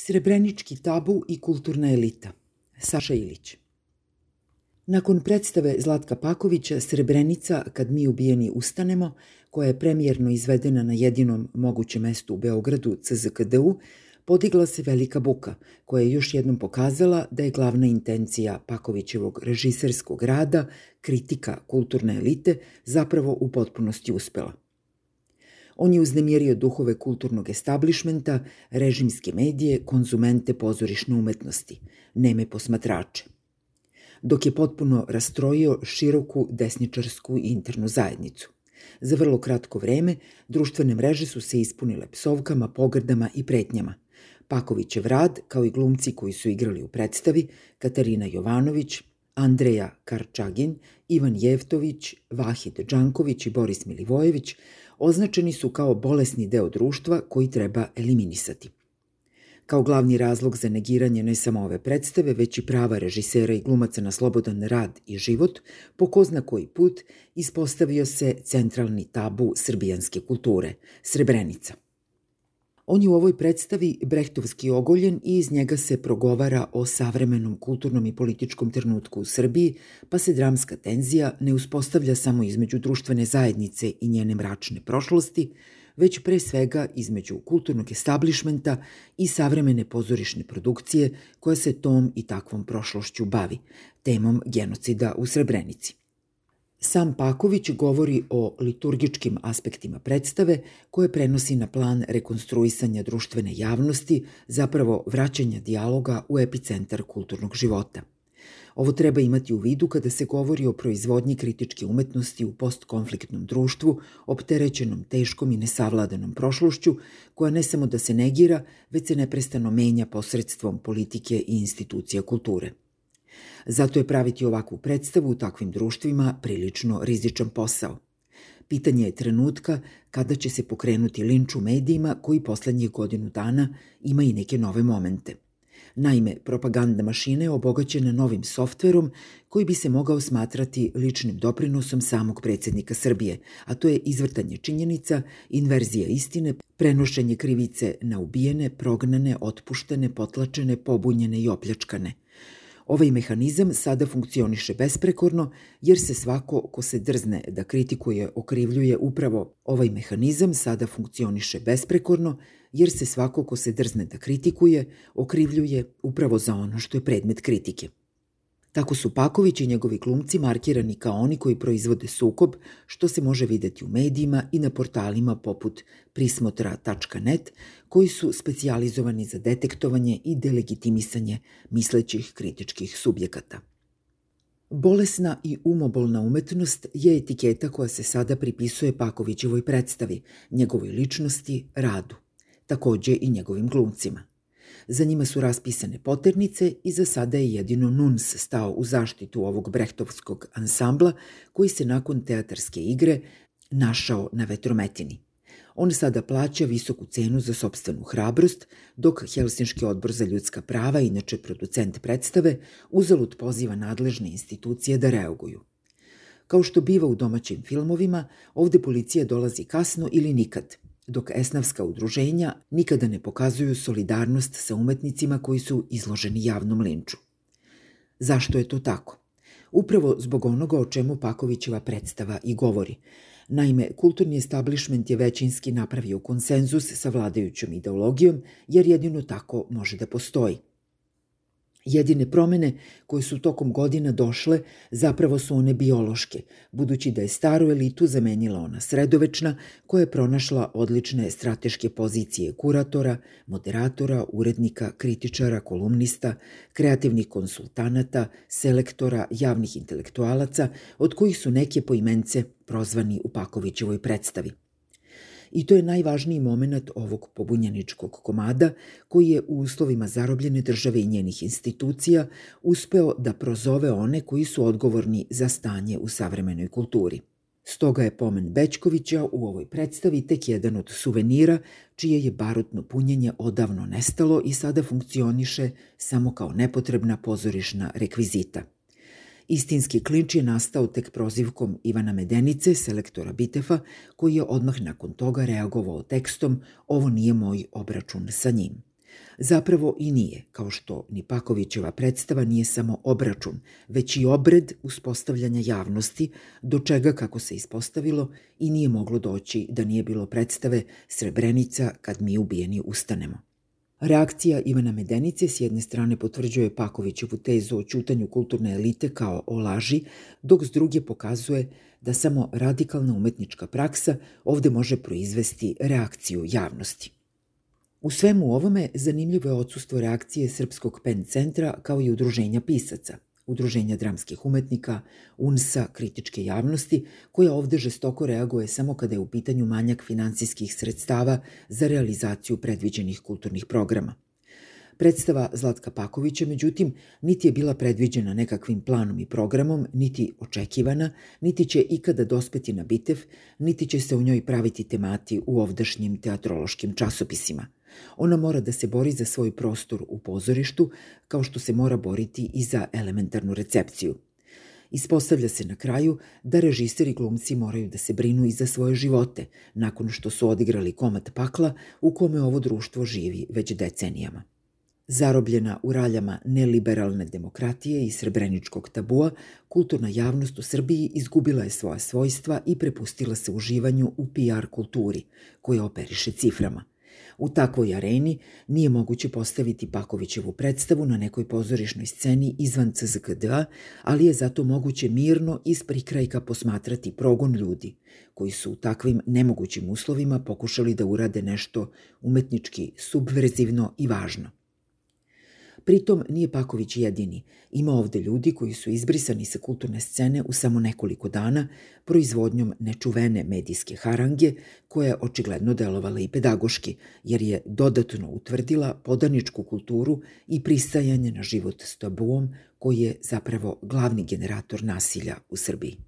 Srebrenički tabu i kulturna elita. Saša Ilić. Nakon predstave Zlatka Pakovića Srebrenica kad mi ubijeni ustanemo, koja je premijerno izvedena na jedinom mogućem mestu u Beogradu CZKDU, podigla se velika buka, koja je još jednom pokazala da je glavna intencija Pakovićevog režiserskog rada, kritika kulturne elite, zapravo u potpunosti uspela – On je uznemirio duhove kulturnog establishmenta, režimske medije, konzumente pozorišne umetnosti, neme posmatrače. Dok je potpuno rastrojio široku desničarsku internu zajednicu. Za vrlo kratko vreme društvene mreže su se ispunile psovkama, pogrdama i pretnjama. Pakovićev rad, kao i glumci koji su igrali u predstavi, Katarina Jovanović, Andreja Karčagin, Ivan Jevtović, Vahid Đanković i Boris Milivojević označeni su kao bolesni deo društva koji treba eliminisati. Kao glavni razlog za negiranje ne samo ove predstave, već i prava režisera i glumaca na slobodan rad i život, po ko zna koji put ispostavio se centralni tabu srbijanske kulture – Srebrenica – On je u ovoj predstavi brehtovski ogoljen i iz njega se progovara o savremenom kulturnom i političkom trenutku u Srbiji, pa se dramska tenzija ne uspostavlja samo između društvene zajednice i njene mračne prošlosti, već pre svega između kulturnog establishmenta i savremene pozorišne produkcije koja se tom i takvom prošlošću bavi, temom genocida u Srebrenici. Sam Paković govori o liturgičkim aspektima predstave koje prenosi na plan rekonstruisanja društvene javnosti, zapravo vraćanja dijaloga u epicentar kulturnog života. Ovo treba imati u vidu kada se govori o proizvodnji kritičke umetnosti u postkonfliktnom društvu, opterećenom teškom i nesavladanom prošlošću, koja ne samo da se negira, već se neprestano menja posredstvom politike i institucija kulture. Zato je praviti ovakvu predstavu u takvim društvima prilično rizičan posao. Pitanje je trenutka kada će se pokrenuti linč u medijima koji poslednjih godinu dana ima i neke nove momente. Naime, propaganda mašine je obogaćena novim softverom koji bi se mogao smatrati ličnim doprinosom samog predsednika Srbije, a to je izvrtanje činjenica, inverzija istine, prenošenje krivice na ubijene, prognane, otpuštene, potlačene, pobunjene i opljačkane – Ovaj mehanizam sada funkcioniše besprekorno jer se svako ko se drzne da kritikuje okrivljuje upravo ovaj mehanizam sada funkcioniše besprekorno jer se svako ko se drzne da kritikuje okrivljuje upravo za ono što je predmet kritike. Tako su Paković i njegovi glumci markirani kao oni koji proizvode sukob, što se može videti u medijima i na portalima poput prismotra.net, koji su specijalizovani za detektovanje i delegitimisanje mislećih kritičkih subjekata. Bolesna i umobolna umetnost je etiketa koja se sada pripisuje Pakovićevoj predstavi, njegovoj ličnosti, radu, takođe i njegovim glumcima – Za njima su raspisane poternice i za sada je jedino Nuns stao u zaštitu ovog brehtovskog ansambla koji se nakon teatarske igre našao na vetrometini. On sada plaća visoku cenu za sobstvenu hrabrost, dok Helsinški odbor za ljudska prava, inače producent predstave, uzalud poziva nadležne institucije da reaguju. Kao što biva u domaćim filmovima, ovde policija dolazi kasno ili nikad – dok esnavska udruženja nikada ne pokazuju solidarnost sa umetnicima koji su izloženi javnom linču. Zašto je to tako? Upravo zbog onoga o čemu Pakovićeva predstava i govori. Naime, kulturni establishment je većinski napravio konsenzus sa vladajućom ideologijom, jer jedino tako može da postoji. Jedine promene koje su tokom godina došle zapravo su one biološke, budući da je staru elitu zamenila ona sredovečna koja je pronašla odlične strateške pozicije kuratora, moderatora, urednika, kritičara, kolumnista, kreativnih konsultanata, selektora, javnih intelektualaca, od kojih su neke poimence prozvani u Pakovićevoj predstavi – i to je najvažniji moment ovog pobunjeničkog komada koji je u uslovima zarobljene države i njenih institucija uspeo da prozove one koji su odgovorni za stanje u savremenoj kulturi. Stoga je pomen Bečkovića u ovoj predstavi tek jedan od suvenira čije je barutno punjenje odavno nestalo i sada funkcioniše samo kao nepotrebna pozorišna rekvizita – Istinski klinč je nastao tek prozivkom Ivana Medenice, selektora Bitefa, koji je odmah nakon toga reagovao tekstom Ovo nije moj obračun sa njim. Zapravo i nije, kao što ni Pakovićeva predstava nije samo obračun, već i obred uspostavljanja javnosti, do čega, kako se ispostavilo, i nije moglo doći da nije bilo predstave Srebrenica kad mi ubijeni ustanemo. Reakcija Ivana Medenice s jedne strane potvrđuje Pakovićevu tezu o čutanju kulturne elite kao o laži, dok s druge pokazuje da samo radikalna umetnička praksa ovde može proizvesti reakciju javnosti. U svemu ovome zanimljivo je odsustvo reakcije Srpskog pen centra kao i udruženja pisaca, udruženja dramskih umetnika, UNSA, kritičke javnosti, koja ovde žestoko reaguje samo kada je u pitanju manjak finansijskih sredstava za realizaciju predviđenih kulturnih programa – Predstava Zlatka Pakovića, međutim, niti je bila predviđena nekakvim planom i programom, niti očekivana, niti će ikada dospeti na bitev, niti će se u njoj praviti temati u ovdašnjim teatrološkim časopisima. Ona mora da se bori za svoj prostor u pozorištu, kao što se mora boriti i za elementarnu recepciju. Ispostavlja se na kraju da režiseri glumci moraju da se brinu i za svoje živote, nakon što su odigrali komad pakla u kome ovo društvo živi već decenijama. Zarobljena u raljama neliberalne demokratije i srebreničkog tabua, kulturna javnost u Srbiji izgubila je svoja svojstva i prepustila se uživanju u PR kulturi, koja operiše ciframa. U takvoj areni nije moguće postaviti Pakovićevu predstavu na nekoj pozorišnoj sceni izvan CZK2, ali je zato moguće mirno iz prikrajka posmatrati progon ljudi, koji su u takvim nemogućim uslovima pokušali da urade nešto umetnički subverzivno i važno. Pritom nije Paković jedini. Ima ovde ljudi koji su izbrisani sa kulturne scene u samo nekoliko dana proizvodnjom nečuvene medijske harange koja je očigledno delovala i pedagoški, jer je dodatno utvrdila podaničku kulturu i pristajanje na život s tabuom koji je zapravo glavni generator nasilja u Srbiji.